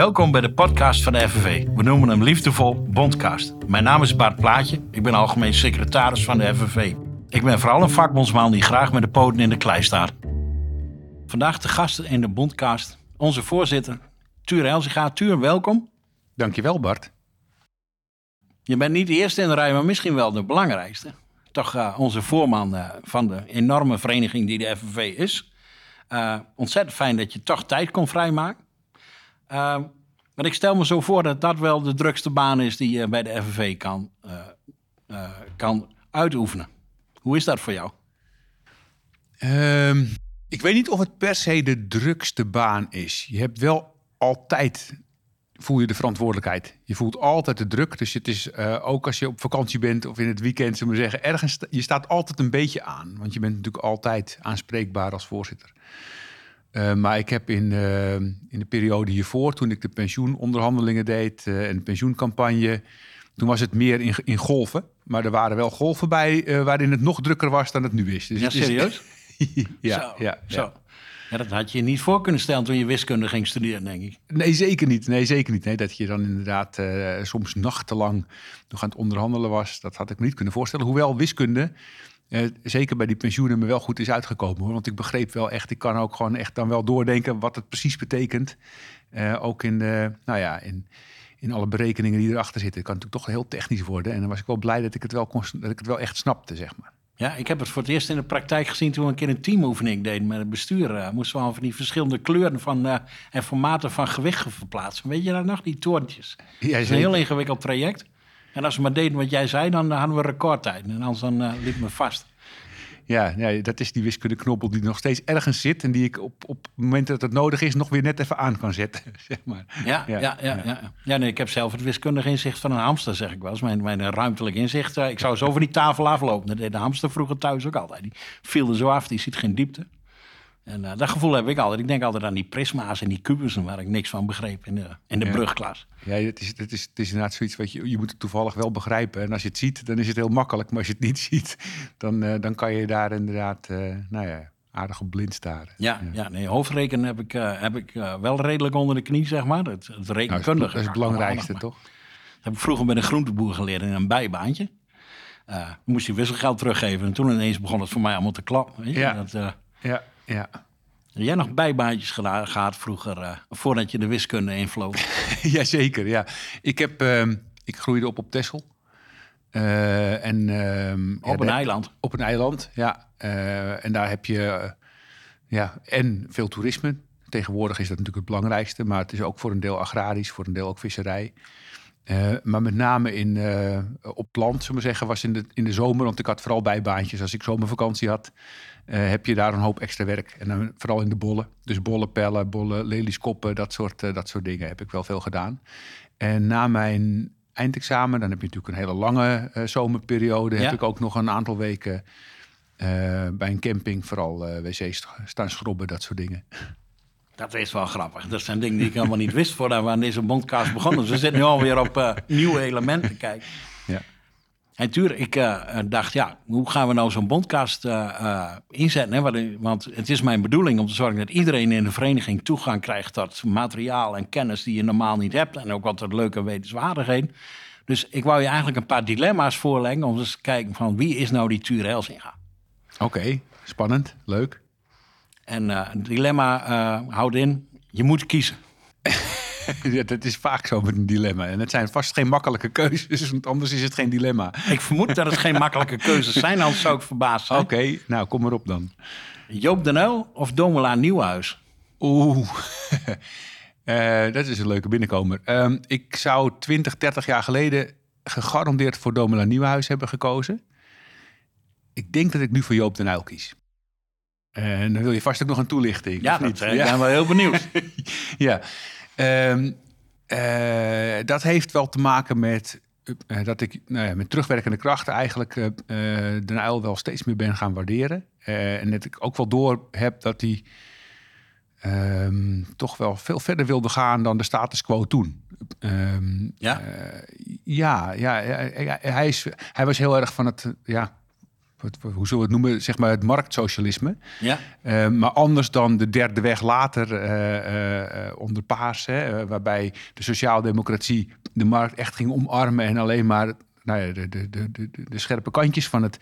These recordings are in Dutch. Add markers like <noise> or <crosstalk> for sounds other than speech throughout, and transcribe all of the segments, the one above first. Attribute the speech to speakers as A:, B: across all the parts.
A: Welkom bij de podcast van de FNV. We noemen hem liefdevol Bondcast. Mijn naam is Bart Plaatje. Ik ben algemeen secretaris van de FNV. Ik ben vooral een vakbondsman die graag met de poten in de klei staat. Vandaag de gasten in de Bondcast. Onze voorzitter, Tuur Elzinga. Tuur, welkom.
B: Dankjewel Bart.
A: Je bent niet de eerste in de rij, maar misschien wel de belangrijkste. Toch uh, onze voorman uh, van de enorme vereniging die de FNV is. Uh, ontzettend fijn dat je toch tijd kon vrijmaken. Maar ik stel me zo voor dat dat wel de drukste baan is die je bij de FNV kan, kan uitoefenen. Hoe is dat voor jou?
B: Um, ik weet niet of het per se de drukste baan is. Je hebt wel altijd voel je de verantwoordelijkheid. Je voelt altijd de druk. Dus het is uh, ook als je op vakantie bent of in het weekend, zullen we zeggen, ergens je staat altijd een beetje aan. Want je bent natuurlijk altijd aanspreekbaar als voorzitter. Uh, maar ik heb in, uh, in de periode hiervoor, toen ik de pensioenonderhandelingen deed en de pensioencampagne, toen was het meer in, in golven. Maar er waren wel golven bij waarin het nog drukker was dan het nu is.
A: Dus ja, serieus? <laughs>
B: ja,
A: zo,
B: ja,
A: zo. Ja, dat had je niet voor kunnen stellen toen je wiskunde ging studeren, denk ik.
B: Nee, zeker niet. Nee, zeker niet. Nee, dat je dan inderdaad soms nachtenlang nog aan het onderhandelen was, dat had ik me niet kunnen voorstellen. Hoewel wiskunde, uh, zeker bij die pensioenen, me wel goed is uitgekomen. Hoor. Want ik begreep wel echt, ik kan ook gewoon echt dan wel doordenken wat het precies betekent. Uh, ook in, de, nou ja, in, in alle berekeningen die erachter zitten. Het kan natuurlijk toch heel technisch worden. En dan was ik wel blij dat ik het wel, kon, dat ik het wel echt snapte, zeg maar.
A: Ja, ik heb het voor het eerst in de praktijk gezien toen we een keer een teamoefening deden met het bestuur. Uh, moesten we al van die verschillende kleuren van, uh, en formaten van gewicht verplaatsen. Weet je dat nog, die toortjes? Ja, dat is een heel ingewikkeld traject. En als we maar deden wat jij zei, dan hadden we recordtijd. En anders dan uh, liepen we vast.
B: Ja, ja, dat is die wiskundeknoppel die nog steeds ergens zit... en die ik op, op het moment dat het nodig is nog weer net even aan kan zetten. <laughs> Zeg maar.
A: ja, ja, ja, ja, ja. ja nee, ik heb zelf het wiskundig inzicht van een hamster, zeg ik wel eens. Mijn, mijn ruimtelijk inzicht. Ik zou zo van die tafel aflopen. Dat deed de hamster vroeger thuis ook altijd. Die viel er zo af, die ziet geen diepte. En uh, dat gevoel heb ik altijd. Ik denk altijd aan die prisma's en die kubussen waar ik niks van begreep in de, in de
B: ja.
A: brugklas.
B: Ja, het is, het, is, het is inderdaad zoiets wat je, je moet het toevallig wel begrijpen. En als je het ziet, dan is het heel makkelijk. Maar als je het niet <laughs> ziet, dan, uh, dan kan je daar inderdaad, uh, nou ja, aardig op blind staren.
A: Ja, ja. ja nee, hoofdrekenen heb ik, heb ik wel redelijk onder de knie, zeg maar. Het, het rekenkundige. Nou,
B: dat is het belangrijkste, toch?
A: Dat heb ik vroeger bij een groenteboer geleerd in een bijbaantje. Moest je wisselgeld teruggeven. En toen ineens begon het voor mij allemaal te klappen. Weet je?
B: Ja.
A: Dat,
B: ja, ja.
A: Heb jij nog bijbaantjes gedaan, gehad vroeger, uh, voordat je de wiskunde invloog? <laughs>
B: Jazeker, ja. Ik, heb, uh, ik groeide op op Texel. Uh, en,
A: op
B: ja,
A: een eiland?
B: Op een eiland, ja. en daar heb je ja, en veel toerisme. Tegenwoordig is dat natuurlijk het belangrijkste. Maar het is ook voor een deel agrarisch, voor een deel ook visserij. Uh, maar met name in, uh, op land, zullen we zeggen, was in de, in de zomer. Want ik had vooral bijbaantjes. Als ik zomervakantie had, heb je daar een hoop extra werk. En dan vooral in de bollen. Dus bollen, pellen, bollen, lelieskoppen, dat soort, dat soort dingen heb ik wel veel gedaan. En na mijn eindexamen, dan heb je natuurlijk een hele lange zomerperiode. Ja. Heb ik ook nog een aantal weken bij een camping, vooral wc's staan schrobben, dat soort dingen.
A: Dat is wel grappig. Dat zijn dingen die ik helemaal niet wist voordat we aan deze bondcast begonnen. Dus we zitten nu alweer op uh, nieuwe elementen kijken.
B: Ja.
A: En tuurlijk, ik uh, dacht, ja, hoe gaan we nou zo'n bondcast uh, inzetten? Hè? Want het is mijn bedoeling om te zorgen dat iedereen in de vereniging toegang krijgt tot materiaal en kennis die je normaal niet hebt. En ook wat leuke wetenswaardigheden. Dus ik wou je eigenlijk een paar dilemma's voorleggen om eens te kijken van wie is nou die Tuur Helsinga?
B: Oké, okay, spannend, leuk.
A: En uh, het dilemma uh, houdt in, je moet kiezen. <laughs> <laughs>
B: ja, dat is vaak zo met een dilemma. En het zijn vast geen makkelijke keuzes, want anders is het geen dilemma.
A: Ik vermoed dat het geen makkelijke keuzes zijn, anders zou ik verbaasd zijn.
B: Oké, okay, nou kom maar op dan.
A: Joop den Uyl of Domela Nieuwhuis?
B: Oeh, uh, <laughs> dat is een leuke binnenkomer. Um, ik zou 20, 30 jaar geleden gegarandeerd voor Domela Nieuwhuis hebben gekozen. Ik denk dat ik nu voor Joop den Uyl kies. En dan wil je vast ook nog een toelichting.
A: Ja, dat, ik ben wel heel benieuwd. <laughs>
B: ja, um, uh, dat heeft wel te maken met uh, dat ik nou ja, met terugwerkende krachten eigenlijk uh, de uil wel steeds meer ben gaan waarderen. en dat ik ook wel door heb dat hij um, toch wel veel verder wilde gaan dan de status quo toen. Um,
A: ja?
B: ja, ja, hij, is, hij was heel erg van het ja, wat, hoe zullen we het noemen, zeg maar het marktsocialisme.
A: Ja.
B: Uh, maar anders dan de derde weg later uh, uh, onder Paars, hè, waarbij de sociaaldemocratie de markt echt ging omarmen en alleen maar nou ja, de, de, de, de, de scherpe kantjes van het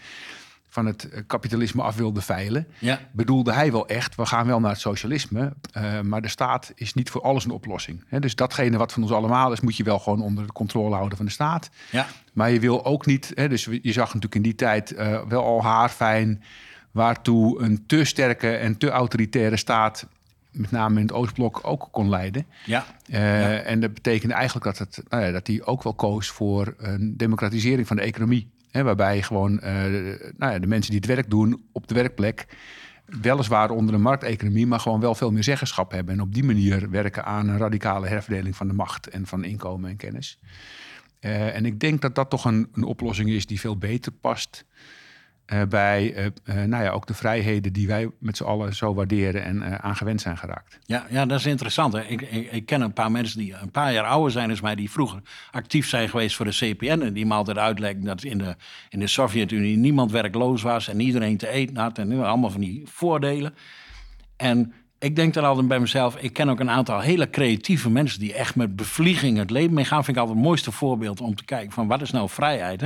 B: van het eh, kapitalisme af wilde veilen,
A: ja.
B: bedoelde hij wel echt, we gaan wel naar het socialisme, uh, maar de staat is niet voor alles een oplossing. He, dus datgene wat van ons allemaal is, moet je wel gewoon onder de controle houden van de staat.
A: Ja.
B: Maar je wil ook niet, he, dus je zag natuurlijk in die tijd uh, wel al haarfijn waartoe een te sterke en te autoritaire staat met name in het Oostblok ook kon leiden.
A: Ja.
B: Uh, ja. En dat betekende eigenlijk dat, het, nou ja, dat hij ook wel koos voor een democratisering van de economie. Waarbij gewoon uh, nou ja, de mensen die het werk doen op de werkplek, weliswaar onder de markteconomie, maar gewoon wel veel meer zeggenschap hebben. En op die manier werken aan een radicale herverdeling van de macht en van inkomen en kennis. Uh, en ik denk dat dat toch een, een oplossing is die veel beter past uh, bij uh, uh, nou ja, ook de vrijheden die wij met z'n allen zo waarderen en aan gewend zijn geraakt.
A: Ja, ja dat is interessant. Hè? Ik, ik, ken een paar mensen die een paar jaar ouder zijn dan mij, die vroeger actief zijn geweest voor de CPN. En die me altijd uitleggen dat in de, in de Sovjet-Unie niemand werkloos was en iedereen te eten had. En allemaal van die voordelen. En ik denk dan altijd bij mezelf, ik ken ook een aantal hele creatieve mensen die echt met bevlieging het leven meegaan. Vind ik altijd het mooiste voorbeeld om te kijken van wat is nou vrijheid?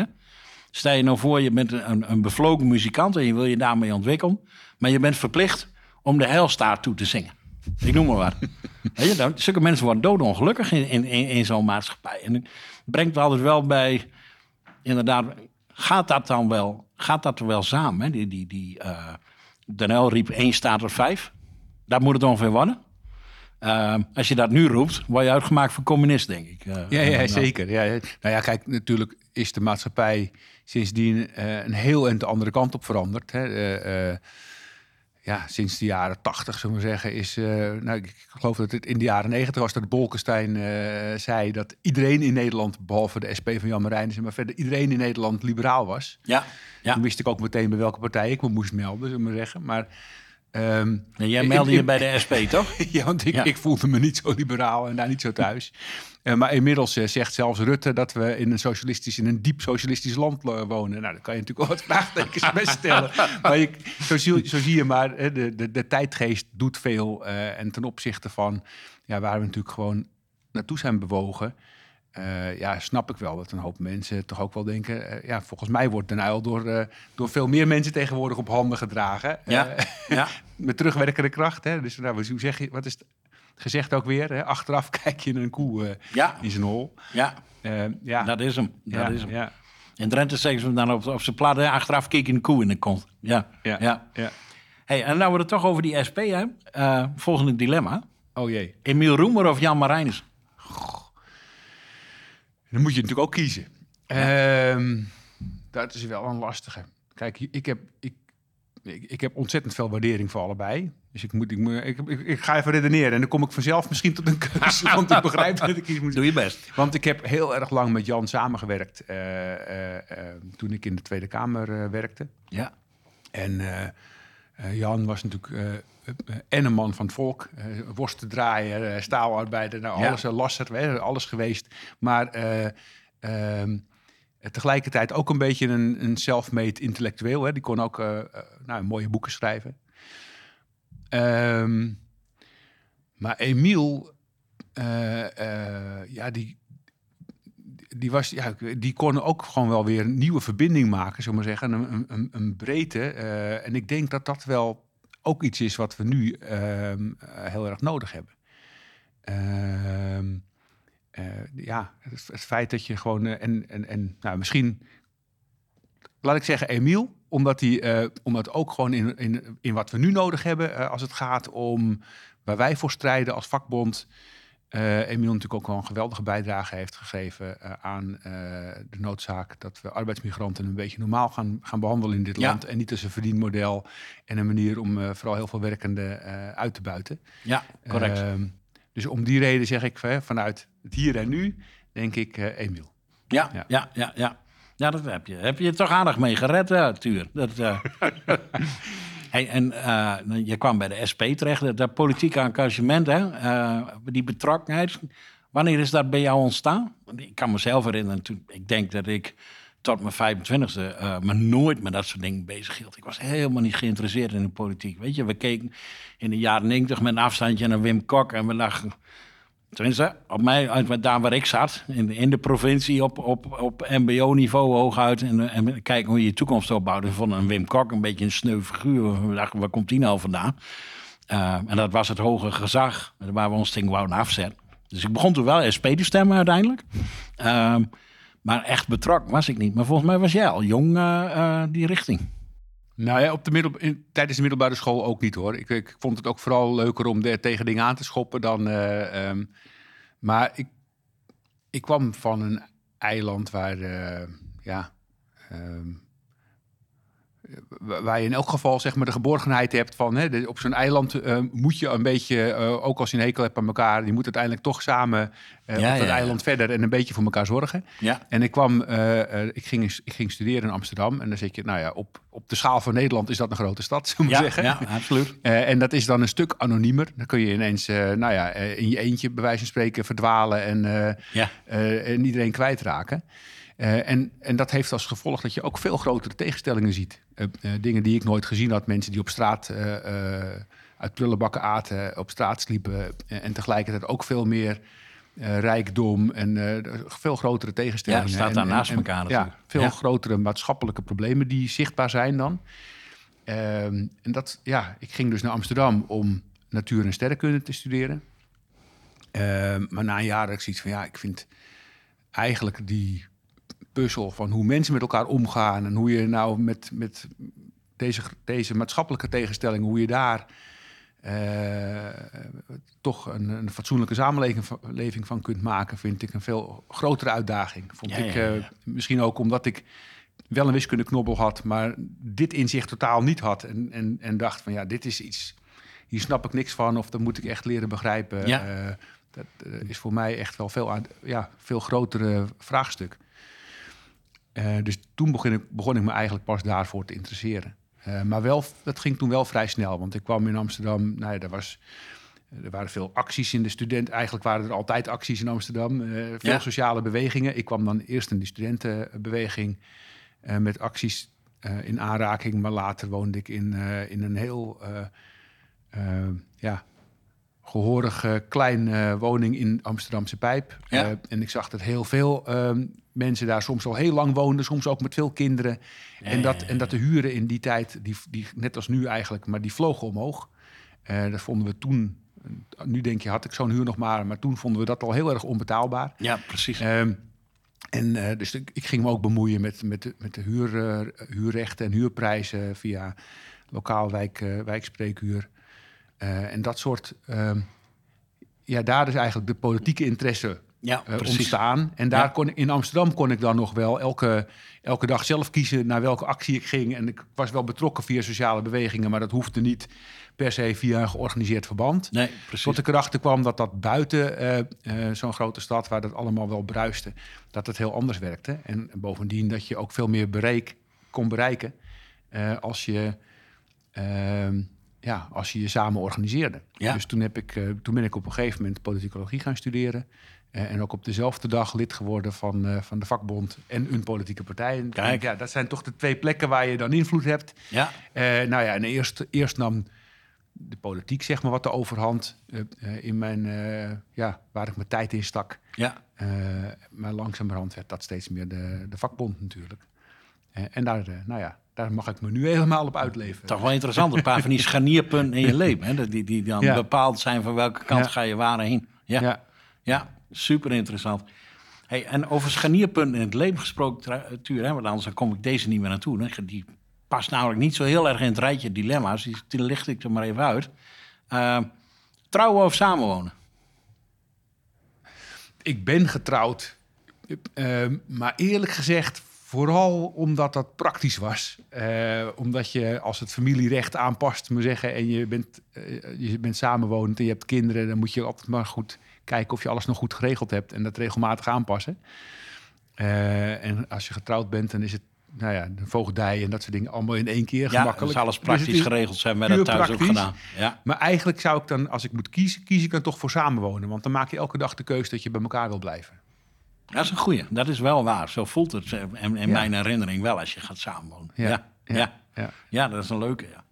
A: Stel je nou voor, je bent een, een bevlogen muzikant en je wil je daarmee ontwikkelen. Maar je bent verplicht om de heilstaat toe te zingen. Ik noem maar wat. <laughs> Weet je, dan, zulke mensen worden doodongelukkig in, in, in, in zo'n maatschappij. En het brengt altijd wel bij, inderdaad, gaat dat dan wel, gaat dat er wel samen? Hè? Die, die, die, uh, riep één staat er vijf. Daar moet het ongeveer worden. Uh, als je dat nu roept, word je uitgemaakt voor communist, denk ik. Uh,
B: ja, ja, zeker. Ja, ja. Nou ja, kijk, natuurlijk is de maatschappij sindsdien uh, een heel en de andere kant op veranderd. Hè. Uh, ja, sinds de jaren tachtig, zullen we zeggen, is... nou, ik geloof dat het in de jaren negentig was dat Bolkestein zei... dat iedereen in Nederland, behalve de SP van Jan Marijnissen... maar verder iedereen in Nederland liberaal was.
A: Ja, ja.
B: Toen wist ik ook meteen bij welke partij ik me moest melden, zullen we zeggen. Maar...
A: Um, en jij meldde je bij de SP, <laughs> toch?
B: ja, want ik, ja. ik, voelde me niet zo liberaal en daar niet zo thuis. uh, maar inmiddels uh, zegt zelfs Rutte dat we in een socialistisch, in een diep socialistisch land wonen. Nou, daar kan je natuurlijk wel wat <laughs> vraagtekens bij stellen. maar je, zo, zie, zo, zie, je maar, de, de, de tijdgeest doet veel. Uh, en ten opzichte van ja, waar we natuurlijk gewoon naartoe zijn bewogen. Uh, ja, snap ik wel dat een hoop mensen toch ook wel denken... Uh, ja, volgens mij wordt Den Uyl door, uh, door veel meer mensen tegenwoordig op handen gedragen.
A: Ja, ja. <laughs>
B: met terugwerkende kracht. Hè? Dus nou, hoe zeg je, wat is het gezegd ook weer? Hè? Achteraf <laughs> kijk je een koe
A: ja.
B: in zijn hol.
A: Ja.
B: ja,
A: dat is hem. Dat
B: ja,
A: is hem.
B: Ja.
A: In Drenthe zeggen ze dan op, op zijn achteraf keek je een koe in de kont. Ja,
B: ja,
A: ja.
B: ja.
A: Hey, en nou we het toch over die SP hebben. volgende dilemma.
B: Oh jee.
A: Emiel Roemer of Jan Marijnissen?
B: Dan moet je natuurlijk ook kiezen. Ja. Um, dat is wel een lastige. Kijk, ik heb, ik, ik, ik, heb ontzettend veel waardering voor allebei. Dus ik, moet, ik, ik, ik, ik ga even redeneren. En dan kom ik vanzelf misschien tot een keuze. want ik begrijp dat ik iets moet
A: Doe je best.
B: Want ik heb heel erg lang met Jan samengewerkt. Uh, uh, uh, toen ik in de Tweede Kamer werkte.
A: Ja.
B: En Jan was natuurlijk en een man van het volk, uh, worstendraaier, uh, staalarbeider, nou, alles, ja. lasser, alles geweest. Maar uh, tegelijkertijd ook een beetje een, een self-made intellectueel. Hè. Die kon ook nou, mooie boeken schrijven. Um, maar Emiel, ja, die, die, was, ja, die kon ook gewoon wel weer een nieuwe verbinding maken, zullen we maar zeggen. Een, een, een breedte. en ik denk dat dat wel ook iets is wat we nu uh, heel erg nodig hebben. Uh, uh, ja, het, het, feit dat je gewoon. eh, en en, en nou, misschien. Laat ik zeggen, Emiel, omdat eh, omdat ook gewoon in, in, in wat we nu nodig hebben, eh, als het gaat om waar wij voor strijden als vakbond. Uh, Emiel natuurlijk ook wel een geweldige bijdrage heeft gegeven uh, aan uh, de noodzaak dat we arbeidsmigranten een beetje normaal gaan, gaan behandelen in dit
A: Ja.
B: land. En niet als een verdienmodel en een manier om eh, vooral heel veel werkenden eh, uit te buiten.
A: Ja, correct.
B: Ehm, dus om die reden zeg ik vanuit het hier en nu, denk ik eh, Emiel.
A: ja,
B: ja.
A: ja, ja, ja. Ja, dat heb je. Heb je toch aardig mee gered, Tuur. Dat, eh. <laughs> hey, en eh, je kwam bij de SP terecht, dat, politieke engagement, hè, eh, die betrokkenheid. Wanneer is dat bij jou ontstaan? Ik kan mezelf herinneren, toen, ik denk dat ik tot mijn 25e, uh, maar nooit met dat soort dingen bezig hield. Ik was helemaal niet geïnteresseerd in de politiek. Weet je, we keken in de jaren 90 met een afstandje naar Wim Kok en we dachten, tenminste, op mij, daar waar ik zat, in, in de provincie, op, op, op MBO-niveau hooguit, en, en kijken hoe je je toekomst opbouwt. We vonden een Wim Kok een beetje een sneu figuur. We dachten, waar komt die nou vandaan? Uh, en dat was het hoge gezag waar we ons ding wouden afzetten. Dus ik begon toen wel SP te stemmen uiteindelijk. Uh, maar echt betrokken was ik niet. Maar volgens mij was jij al jong uh, die richting.
B: Nou ja, op de middel, tijdens de middelbare school ook niet hoor. Ik, ik vond het ook vooral leuker om tegen dingen aan te schoppen dan. Uh, um, maar ik, ik kwam van een eiland waar, ja. Um, waar je in elk geval zeg maar de geborgenheid hebt van hè, op zo'n eiland uh, moet je een beetje, uh, ook als je een hekel hebt aan elkaar, je moet uiteindelijk toch samen uh, ja, op dat ja, eiland ja. verder en een beetje voor elkaar zorgen.
A: Ja.
B: En ik kwam, ik, ging, ik ging studeren in Amsterdam en dan zit je, nou ja, op, op de schaal van Nederland is dat een grote stad, <laughs> zou ik zeggen.
A: Ja, absoluut.
B: en dat is dan een stuk anoniemer. Dan kun je ineens, nou ja, in je eentje bij wijze van spreken verdwalen en, en iedereen kwijtraken. Uh, en, en dat heeft als gevolg dat je ook veel grotere tegenstellingen ziet. Uh, uh, dingen die ik nooit gezien had. Mensen die op straat uit prullenbakken aten, op straat sliepen. en tegelijkertijd ook veel meer rijkdom en veel grotere tegenstellingen.
A: Ja, staat daar
B: en,
A: naast
B: en,
A: elkaar natuurlijk.
B: Ja, veel
A: ja.
B: grotere maatschappelijke problemen die zichtbaar zijn dan. Ehm, en dat, ja, ik ging dus naar Amsterdam om natuur- en sterrenkunde te studeren. Ehm, maar na een jaar had ik zoiets van, ja, ik vind eigenlijk die puzzel van hoe mensen met elkaar omgaan en hoe je nou met, met deze, deze maatschappelijke tegenstellingen, hoe je daar uh, toch een, een, fatsoenlijke samenleving van kunt maken, vind ik een veel grotere uitdaging. Vond
A: Ja,
B: ik
A: ja, ja.
B: uh, misschien ook omdat ik wel een wiskundeknobbel had, maar dit inzicht totaal niet had. En, en, en dacht van ja, dit is iets, hier snap ik niks van of dat moet ik echt leren begrijpen.
A: Ja.
B: Uh, dat is voor mij echt wel veel, ja, veel grotere vraagstuk. Uh, dus toen begon ik, begon ik me eigenlijk pas daarvoor te interesseren. Uh, maar wel, dat ging toen wel vrij snel, want ik kwam in Amsterdam. Nou ja, er, was, er waren veel acties in de student. Eigenlijk waren er altijd acties in Amsterdam. Uh, veel
A: Ja.
B: sociale bewegingen. Ik kwam dan eerst in de studentenbeweging met acties in aanraking. Maar later woonde ik in, in een heel ja, gehorige kleine woning in Amsterdamse Pijp.
A: Ja.
B: Uh, en ik zag dat heel veel uh, mensen daar soms al heel lang woonden, soms ook met veel kinderen.
A: Ja,
B: en, dat,
A: ja,
B: en dat de huren in die tijd, die, die, net als nu eigenlijk, maar die vlogen omhoog. Uh, dat vonden we toen, nu denk je, had ik zo'n huur nog maar, maar toen vonden we dat al heel erg onbetaalbaar.
A: Ja, precies.
B: Um, en dus ik, ik, ging me ook bemoeien met, met de, met de huur, huurrechten en huurprijzen via lokaal wijk, wijkspreekuur. Uh, en dat soort. Uh, ja, daar is eigenlijk de politieke interesse
A: ja,
B: uh, ontstaan. En daar
A: Ja.
B: kon in Amsterdam kon ik dan nog wel elke, elke dag zelf kiezen naar welke actie ik ging. En ik was wel betrokken via sociale bewegingen, maar dat hoefde niet per se via een georganiseerd verband.
A: Nee, precies.
B: Tot ik erachter kwam dat dat buiten uh, uh, zo'n grote stad, waar dat allemaal wel bruiste, dat het heel anders werkte. En bovendien dat je ook veel meer bereik, kon bereiken als je ehm, ja, als je je samen organiseerde.
A: Ja.
B: Dus toen, heb ik, uh, toen ben ik op een gegeven moment politicologie gaan studeren. Uh, en ook op dezelfde dag lid geworden van, uh, van de vakbond en een politieke partij. En
A: Kijk.
B: Ja, dat zijn toch de twee plekken waar je dan invloed hebt.
A: Ja.
B: nou ja, en eerst, eerst nam de politiek zeg maar wat de overhand in mijn, ja, waar ik mijn tijd in stak.
A: Ja.
B: maar langzamerhand werd dat steeds meer de, de vakbond natuurlijk. en daar, nou ja, daar mag ik me nu helemaal op uitleven.
A: Toch wel interessant, een paar van die <laughs> scharnierpunten in je leven. Hè? Die, die dan
B: Ja.
A: bepaald zijn van welke kant
B: Ja.
A: ga je waar heen. Ja, ja.
B: Ja,
A: super interessant. Hey, en over scharnierpunten in het leven gesproken, Tuur, hè, want anders dan kom ik deze niet meer naartoe. Hè? Die past namelijk niet zo heel erg in het rijtje dilemma's. Die, die licht ik er maar even uit. Uh, trouwen of samenwonen?
B: ik ben getrouwd. Uh, maar eerlijk gezegd, vooral omdat dat praktisch was. Uh, omdat je als het familierecht aanpast, moet zeggen, en je bent, uh, je bent samenwonend en je hebt kinderen, dan moet je altijd maar goed kijken of je alles nog goed geregeld hebt en dat regelmatig aanpassen. Uh, en als je getrouwd bent, dan is het nou ja, de voogdij en dat soort dingen allemaal in één keer
A: ja,
B: gemakkelijk.
A: Dus alles praktisch
B: dus
A: geregeld zijn, met dat thuis
B: praktisch.
A: ook gedaan. Ja.
B: Maar eigenlijk zou ik dan, als ik moet kiezen, kies ik dan toch voor samenwonen. Want dan maak je elke dag de keuze dat je bij elkaar wil blijven.
A: Dat is een goeie. Dat is wel waar. Zo voelt het in, mijn herinnering wel als je gaat samenwonen.
B: Ja.
A: Ja, ja, ja. Dat is een leuke, ja.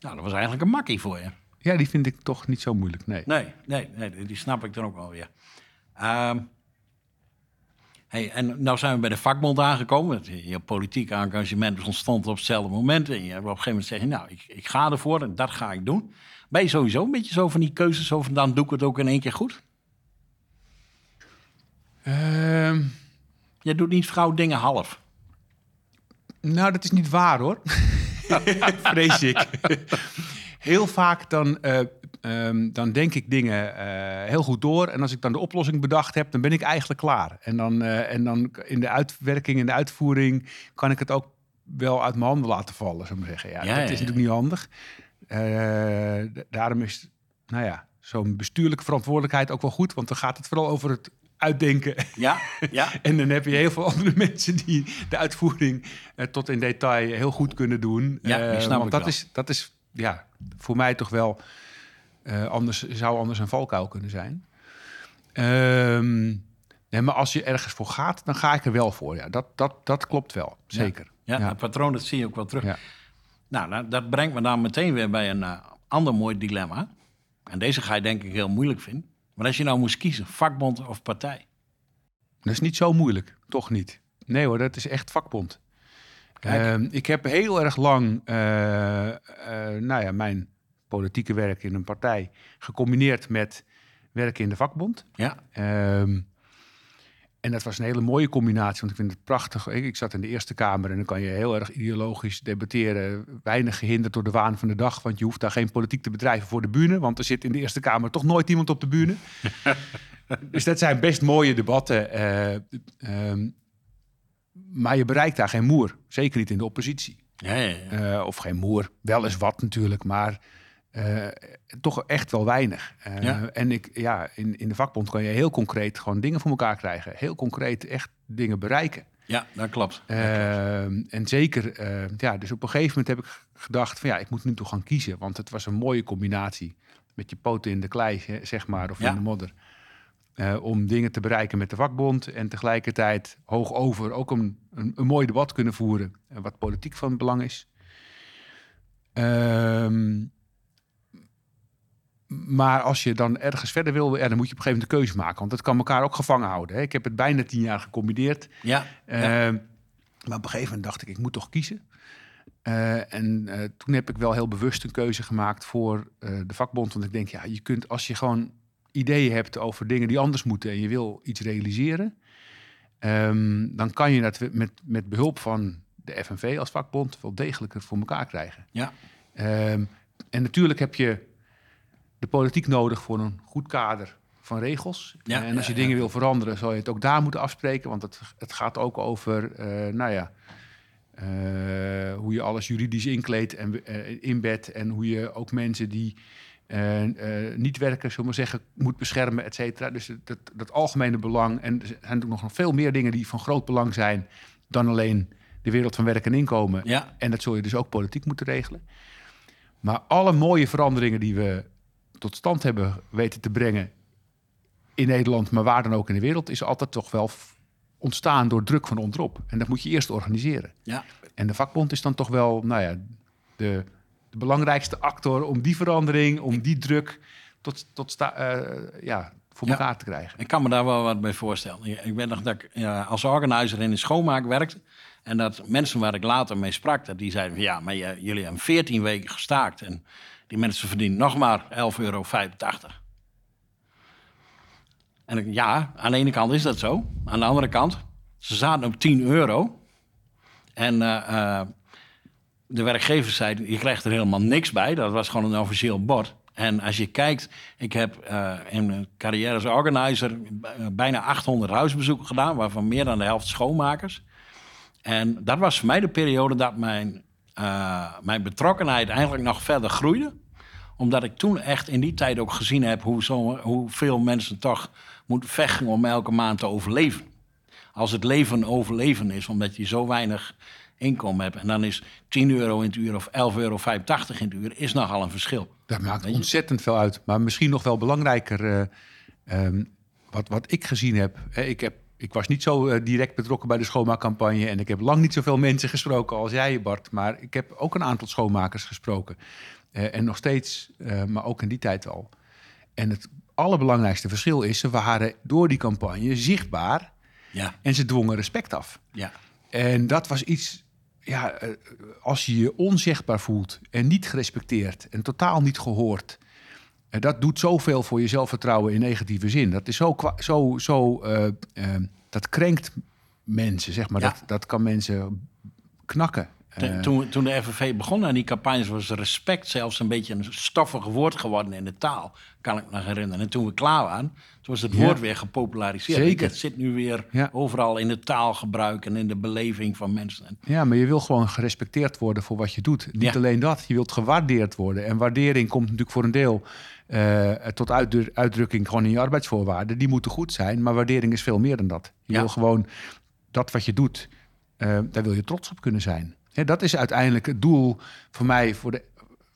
A: Nou, dat was eigenlijk een makkie voor je.
B: ja, die vind ik toch niet zo moeilijk. Nee.
A: Nee, nee, nee die snap ik dan ook wel weer. Ehm, hey, en nou zijn we bij de vakbond aangekomen. Je politiek engagement ontstond op hetzelfde moment. En je hebt op een gegeven moment zeggen, nou, ik, ik ga ervoor en dat ga ik doen. Ben je sowieso een beetje zo van die keuzes, zo van dan doe ik het ook in één keer goed?
B: Ehm,
A: Je doet niet vrouw dingen half.
B: Nou, dat is niet waar hoor. <laughs> Vrees ik. Heel vaak dan, eh, ehm, dan denk ik dingen eh, heel goed door. En als ik dan de oplossing bedacht heb, dan ben ik eigenlijk klaar. En dan, eh, en dan in de uitwerking en de uitvoering kan ik het ook wel uit mijn handen laten vallen, zou ik maar zeggen. Ja,
A: Ja,
B: dat
A: ja,
B: is
A: ja.
B: natuurlijk niet handig. Daarom is, nou ja, zo'n bestuurlijke verantwoordelijkheid ook wel goed. Want dan gaat het vooral over het uitdenken
A: Ja, ja. <laughs>
B: en dan heb je heel veel andere <laughs> mensen die de uitvoering eh, tot in detail heel goed kunnen doen.
A: Ja,
B: Eh,
A: snap
B: want dat
A: wel.
B: is, dat is ja, voor mij toch wel eh, anders, zou anders een valkuil kunnen zijn. Ehm, nee, maar als je ergens voor gaat, dan ga ik er wel voor. Ja, dat, dat, dat klopt wel, zeker.
A: Ja, patroon dat zie je ook wel terug.
B: Ja.
A: Nou, nou, dat brengt me dan meteen weer bij een ander mooi dilemma. En deze ga je denk ik heel moeilijk vinden. Maar als je nou moest kiezen, vakbond of partij?
B: Dat is niet zo moeilijk, toch niet? Nee hoor, dat is echt vakbond. Ehm, ik heb heel erg lang eh, eh, nou ja, mijn politieke werk in een partij gecombineerd met werken in de vakbond.
A: Ja,
B: Ehm, en dat was een hele mooie combinatie, want ik vind het prachtig. Ik, ik zat in de Eerste Kamer en dan kan je heel erg ideologisch debatteren. Weinig gehinderd door de waan van de dag, want je hoeft daar geen politiek te bedrijven voor de bühne. Want er zit in de Eerste Kamer toch nooit iemand op de bühne. <laughs> dus dat zijn best mooie debatten. eh, ehm, maar je bereikt daar geen moer, zeker niet in de oppositie.
A: ja, ja. ja.
B: Eh, of geen moer, wel eens wat natuurlijk, maar eh, toch echt wel weinig. Eh,
A: Ja.
B: En ik, ja, in, in de vakbond kan je heel concreet gewoon dingen voor elkaar krijgen. Heel concreet echt dingen bereiken.
A: ja dat klopt.
B: Eh, en zeker, ja, dus op een gegeven moment heb ik gedacht van ja, ik moet nu toch gaan kiezen. Want het was een mooie combinatie met je poten in de klei, zeg maar, of
A: Ja.
B: in de modder. Om dingen te bereiken met de vakbond en tegelijkertijd hoog over ook een, een, een mooi debat kunnen voeren. wat politiek van belang is. Ehm, maar als je dan ergens verder wil, ja, dan moet je op een gegeven moment een keuze maken. Want dat kan elkaar ook gevangen houden. Hè. Ik heb het bijna tien jaar gecombineerd.
A: Ja, ja.
B: Ehm, maar op een gegeven moment dacht ik, ik moet toch kiezen. Eh, en eh, toen heb ik wel heel bewust een keuze gemaakt voor eh, de vakbond. Want ik denk, ja, je kunt als je gewoon ideeën hebt over dingen die anders moeten en je wil iets realiseren, ehm, dan kan je dat met, met behulp van de FNV als vakbond wel degelijker voor elkaar krijgen.
A: ja.
B: Ehm, en natuurlijk heb je de politiek nodig voor een goed kader van regels.
A: Ja,
B: en als je
A: ja,
B: dingen
A: ja.
B: wil veranderen, zal je het ook daar moeten afspreken. Want het, het gaat ook over, eh, nou ja, eh, hoe je alles juridisch inkleedt en eh, inbedt. En hoe je ook mensen die niet werken, zullen we maar zeggen, moet beschermen, et cetera. Dus dat, dat algemene belang. En er zijn natuurlijk nog veel meer dingen die van groot belang zijn dan alleen de wereld van werk en inkomen. En dat zul je dus ook politiek moeten regelen. Maar alle mooie veranderingen die we tot stand hebben weten te brengen in Nederland, maar waar dan ook in de wereld, is altijd toch wel ontstaan door druk van onderop. En dat moet je eerst organiseren.
A: ja.
B: En de vakbond is dan toch wel, nou ja, de, de belangrijkste actor om die verandering, om die druk tot, tot sta, eh, ja, voor
A: Ja.
B: elkaar te krijgen.
A: Ik kan me daar wel wat bij voorstellen. Ik- weet nog dat ik ja, als organizer in de schoonmaak werkte. En dat mensen waar ik later mee sprak, dat die zeiden van ja, maar je- jullie hebben 14 weken gestaakt. En die mensen verdienen nog maar 11,85 euro. En ja, aan de ene kant is dat zo. Aan de andere kant, ze zaten op 10 euro. En eh, eh, de werkgevers zeiden, je krijgt er helemaal niks bij. Dat was gewoon een officieel bord. En als je kijkt, ik heb eh, in mijn carrière als organizer bijna 800 huisbezoeken gedaan, waarvan meer dan de helft schoonmakers. En dat was voor mij de periode dat mijn, eh, mijn betrokkenheid eigenlijk nog verder groeide. Omdat ik toen echt in die tijd ook gezien heb hoe zo, hoeveel mensen toch moeten vechten om elke maand te overleven. Als het leven overleven is, omdat je zo weinig inkomen hebt. En dan is 10 euro in het uur of 11,85 euro in het uur is nogal een verschil.
B: Dat maakt ontzettend veel uit. Maar misschien nog wel belangrijker, eh, ehm, wat, wat ik gezien heb. Hè, ik heb ik was niet zo eh, direct betrokken bij de schoonmaakcampagne. En ik heb lang niet zoveel mensen gesproken als jij, Bart. Maar ik heb ook een aantal schoonmakers gesproken. Eh, en nog steeds, eh, maar ook in die tijd al. En het allerbelangrijkste verschil is, ze waren door die campagne zichtbaar.
A: Ja,
B: En ze dwongen respect af.
A: ja.
B: En dat was iets, ja, als je je onzichtbaar voelt en niet gerespecteerd en totaal niet gehoord. En dat doet zoveel voor je zelfvertrouwen in negatieve zin. Dat is zo, zo, zo eh, eh, dat krenkt mensen, zeg maar.
A: Ja.
B: Dat, dat kan mensen knakken. Eh,
A: toen, toen de FNV begon aan die campagnes was respect zelfs een beetje een stoffig woord geworden in de taal. Kan ik me herinneren. En toen we klaar waren, toen was het
B: Ja.
A: woord weer gepopulariseerd.
B: Zeker.
A: Het zit nu weer
B: Ja.
A: overal in de taalgebruik en in de beleving van mensen. En
B: Ja, maar je wil gewoon gerespecteerd worden voor wat je doet. Niet
A: Ja.
B: alleen dat, je wilt gewaardeerd worden. En waardering komt natuurlijk voor een deel eh, tot uitdru- uitdrukking gewoon in je arbeidsvoorwaarden. Die moeten goed zijn, maar waardering is veel meer dan dat. Je
A: Ja.
B: wil gewoon dat wat je doet, eh, daar wil je trots op kunnen zijn. Hè, dat is uiteindelijk het doel voor mij, voor de,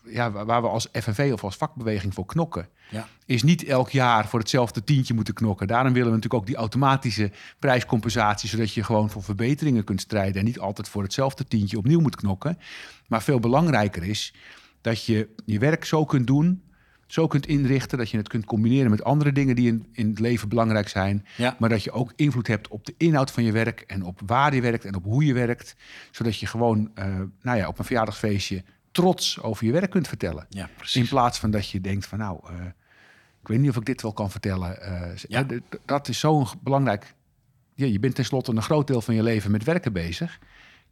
B: ja, waar waar we als FNV of als vakbeweging voor knokken
A: Ja.
B: is niet elk jaar voor hetzelfde tientje moeten knokken. Daarom willen we natuurlijk ook die automatische prijscompensatie, zodat je gewoon voor verbeteringen kunt strijden en niet altijd voor hetzelfde tientje opnieuw moet knokken. Maar veel belangrijker is dat je je werk zo kunt doen, zo kunt inrichten, dat je het kunt combineren met andere dingen die in, in het leven belangrijk zijn.
A: Ja.
B: Maar dat je ook invloed hebt op de inhoud van je werk en op waar je werkt en op hoe je werkt. Zodat je gewoon eh, nou ja, op een verjaardagsfeestje trots over je werk kunt vertellen.
A: Ja,
B: In plaats van dat je denkt van nou, eh, ik weet niet of ik dit wel kan vertellen. Eh,
A: Ja.
B: dat is zo'n belangrijk. Ja, je bent tenslotte een groot deel van je leven met werken bezig.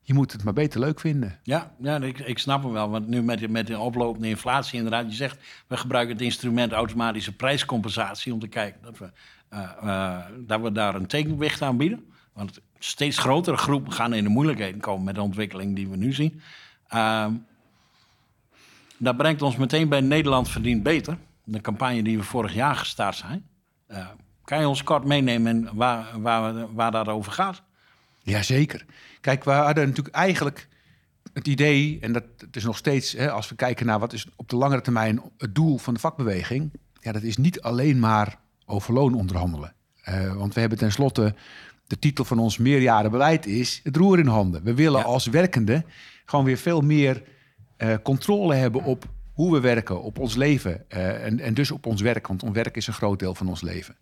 B: Je moet het maar beter leuk vinden.
A: Ja, ja ik, ik snap hem wel. Want nu met, de- met de oplopende inflatie inderdaad. Je zegt, we gebruiken het instrument automatische prijscompensatie... om te kijken dat we, eh, eh, dat we daar een tegenwicht aan bieden. Want steeds grotere groepen gaan in de moeilijkheden komen... met de ontwikkeling die we nu zien. Ehm, dat brengt ons meteen bij Nederland verdient beter. De campagne die we vorig jaar gestart zijn. Eh, kan je ons kort meenemen waar, waar, waar dat over gaat?
B: Jazeker. Kijk, we hadden natuurlijk eigenlijk het idee, en dat het is nog steeds, hè, als we kijken naar wat is op de langere termijn het doel van de vakbeweging, ja, dat is niet alleen maar over loon onderhandelen. Eh, want we hebben tenslotte, de titel van ons meerjarenbeleid is het roer in handen. We willen
A: Ja.
B: als werkende gewoon weer veel meer eh, controle hebben op hoe we werken, op ons leven eh, en, en dus op ons werk, want ons werk is een groot deel van ons leven.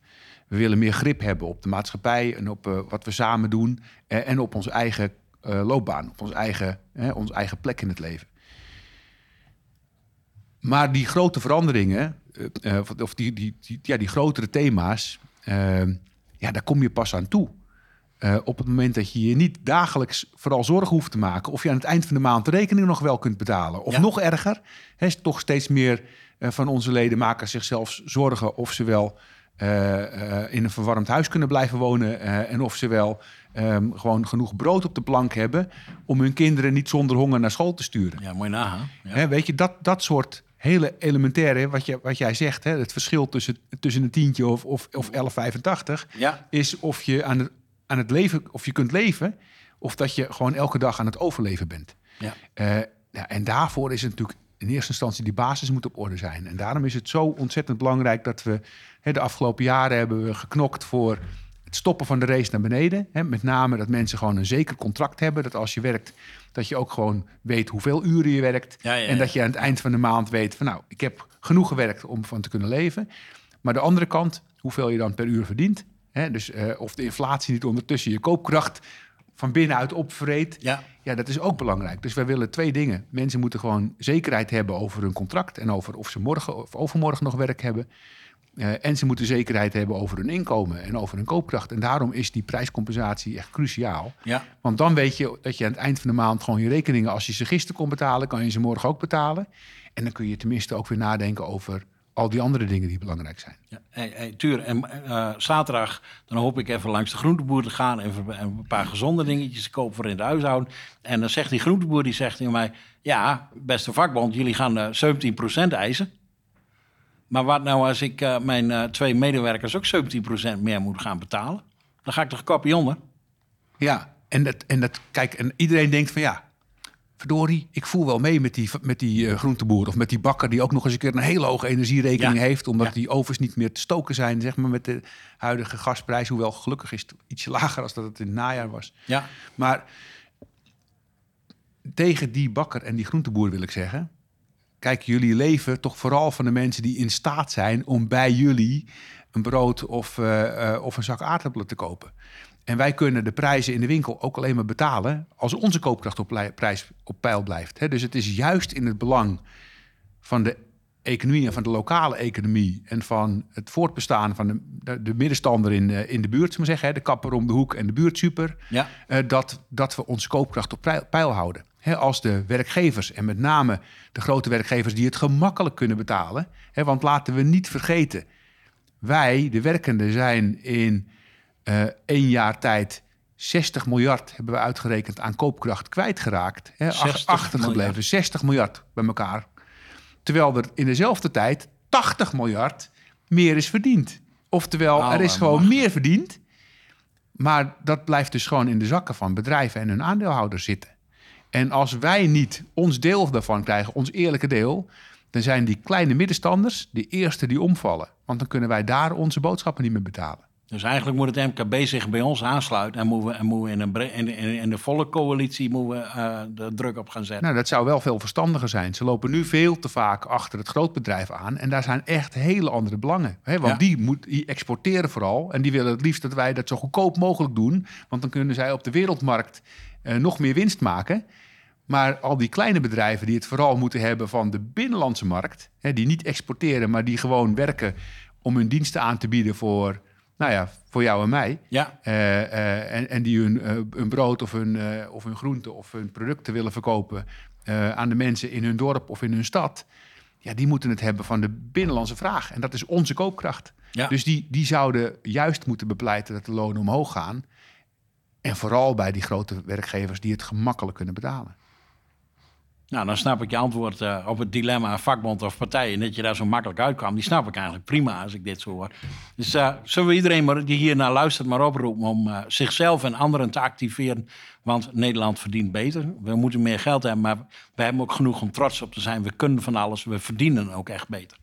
B: We willen meer grip hebben op de maatschappij en op eh, wat we samen doen eh, en op onze eigen eh, loopbaan, op ons eigen, onze eigen plek in het leven. Maar die grote veranderingen, of die, die, die, ja, die grotere thema's, ja, daar kom je pas aan toe. Op het moment dat je je niet dagelijks vooral zorgen hoeft te maken... of je aan het eind van de maand de rekening nog wel kunt betalen. Of
A: Ja.
B: nog erger, hè, is toch steeds meer van onze leden maken zichzelf zorgen... of ze wel in een verwarmd huis kunnen blijven wonen... eh, en of ze wel ehm, gewoon genoeg brood op de plank hebben... om hun kinderen niet zonder honger naar school te sturen.
A: Ja, mooi nagaan. Ja.
B: Hè, weet je, dat, dat soort hele elementaire, wat, je, wat jij zegt... Hè, het verschil tussen, tussen een tientje of, of, of 11,85
A: ja.
B: is of je aan het, aan het leven, of je kunt leven, of dat je gewoon elke dag aan het overleven bent.
A: Ja.
B: Eh, ja, en daarvoor is het natuurlijk in eerste instantie die basis moet op orde zijn. En daarom is het zo ontzettend belangrijk dat we de afgelopen jaren hebben we geknokt voor het stoppen van de race naar beneden. Met name dat mensen gewoon een zeker contract hebben. Dat als je werkt, dat je ook gewoon weet hoeveel uren je werkt.
A: Ja, ja,
B: en dat je aan het eind van de maand weet van nou, ik heb genoeg gewerkt om van te kunnen leven. Maar de andere kant, hoeveel je dan per uur verdient. Dus eh, of de inflatie niet ondertussen je koopkracht van binnenuit opvreet.
A: Ja.
B: Ja, dat is ook belangrijk. Dus wij willen twee dingen. Mensen moeten gewoon zekerheid hebben over hun contract en over of ze morgen of overmorgen nog werk hebben. Eh, en ze moeten zekerheid hebben over hun inkomen en over hun koopkracht. En daarom is die prijscompensatie echt cruciaal.
A: Ja.
B: Want dan weet je dat je aan het eind van de maand gewoon je rekeningen, als je ze gisteren kon betalen, kan je ze morgen ook betalen. En dan kun je tenminste ook weer nadenken over al die andere dingen die belangrijk zijn.
A: Ja, hey, hey, Tuur, en eh, zaterdag dan hoop ik even langs de groenteboer te gaan... en een paar gezonde dingetjes te kopen voor in het huishouden. En dan zegt die groenteboer, die zegt tegen mij... ja, beste vakbond, jullie gaan eh 17% eisen. Maar wat nou als ik eh, mijn eh, twee medewerkers ook 17% meer moet gaan betalen? Dan ga ik toch kopje onder?
B: Ja, en dat, en dat, kijk, en iedereen denkt van ja, verdorie, ik voel wel mee met die, met die uh, groenteboer of met die bakker die ook nog eens een keer een hele hoge energierekening heeft, omdat die ovens niet meer te stoken zijn, zeg maar, met de huidige gasprijs. Hoewel gelukkig is het ietsje lager als dat het in het najaar was.
A: Ja.
B: Maar tegen die bakker en die groenteboer wil ik zeggen, kijk, jullie leven toch vooral van de mensen die in staat zijn om bij jullie een brood of, uh, uh, of een zak aardappelen te kopen. En wij kunnen de prijzen in de winkel ook alleen maar betalen als onze koopkracht op, prijs, op peil blijft. Dus het is juist in het belang van de economie en van de lokale economie en van het voortbestaan van de, de, middenstander in, de, in de buurt, maar zeggen, de kapper om de hoek en de buurtsuper,
A: ja.
B: uh, dat, dat we onze koopkracht op peil houden. Als de werkgevers en met name de grote werkgevers die het gemakkelijk kunnen betalen. want laten we niet vergeten, wij, de werkenden, zijn in uh, één jaar tijd 60 miljard hebben we uitgerekend aan koopkracht kwijtgeraakt. Hè, achtergebleven. Miljard. 60 miljard bij elkaar. Terwijl er in dezelfde tijd 80 miljard meer is verdiend. Oftewel, oh, er is gewoon meer verdiend. Maar dat blijft dus gewoon in de zakken van bedrijven en hun aandeelhouders zitten. En als wij niet ons deel daarvan krijgen, ons eerlijke deel, dan zijn die kleine middenstanders de eerste die omvallen. Want dan kunnen wij daar onze boodschappen niet meer betalen.
A: Dus eigenlijk moet het MKB zich bij ons aansluiten en moeten we, en moeten we in, een, in, de volle coalitie moeten we, uh, de druk op gaan zetten.
B: Nou, dat zou wel veel verstandiger zijn. Ze lopen nu veel te vaak achter het grootbedrijf aan en daar zijn echt hele andere belangen. Hè? Want die, moet, die exporteren vooral en die willen het liefst dat wij dat zo goedkoop mogelijk doen, want dan kunnen zij op de wereldmarkt uh, nog meer winst maken. Maar al die kleine bedrijven die het vooral moeten hebben van de binnenlandse markt, hè, die niet exporteren, maar die gewoon werken om hun diensten aan te bieden voor nou ja, voor jou en mij.
A: Ja.
B: Uh, uh, en, en die hun, uh, hun brood of hun, of hun groente of hun producten willen verkopen aan de mensen in hun dorp of in hun stad. Ja, die moeten het hebben van de binnenlandse vraag. En dat is onze koopkracht.
A: Ja.
B: Dus die, die zouden juist moeten bepleiten dat de lonen omhoog gaan. En vooral bij die grote werkgevers die het gemakkelijk kunnen betalen.
A: Nou, dan snap ik je antwoord uh, op het dilemma vakbond of partij. En dat je daar zo makkelijk uitkwam. Die snap ik eigenlijk prima als ik dit zo hoor. Dus uh, zullen we iedereen maar, die hier naar luistert maar oproepen om uh, zichzelf en anderen te activeren. Want Nederland verdient beter. We moeten meer geld hebben, maar we hebben ook genoeg om trots op te zijn. We kunnen van alles. We verdienen ook echt beter.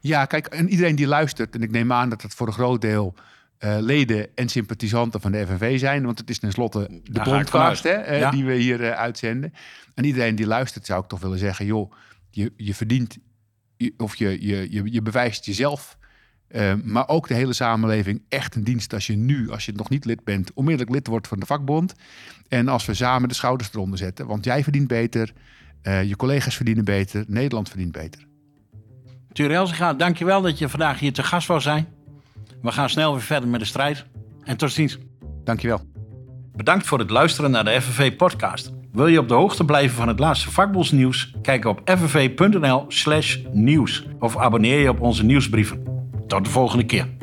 B: Ja, kijk, en iedereen die luistert, en ik neem aan dat het voor een groot deel uh, leden en sympathisanten van de FNV zijn. Want het is tenslotte de podcast hè, uh, die we hier uh, uitzenden. En iedereen die luistert zou ik toch willen zeggen... joh, je, je verdient je, of je, je, je, je bewijst jezelf... maar ook de hele samenleving echt een dienst als je nu, als je nog niet lid bent... onmiddellijk lid wordt van de vakbond. En als we samen de schouders eronder zetten. Want jij verdient beter, je collega's verdienen beter, Nederland verdient beter.
A: Thierry dankjewel dat je vandaag hier te gast wou zijn. We gaan snel weer verder met de strijd. En tot ziens.
B: Dankjewel.
A: Bedankt voor het luisteren naar de FNV-podcast. Wil je op de hoogte blijven van het laatste vakbondsnieuws? Kijk op ffv.nl/nieuws of abonneer je op onze nieuwsbrieven. Tot de volgende keer.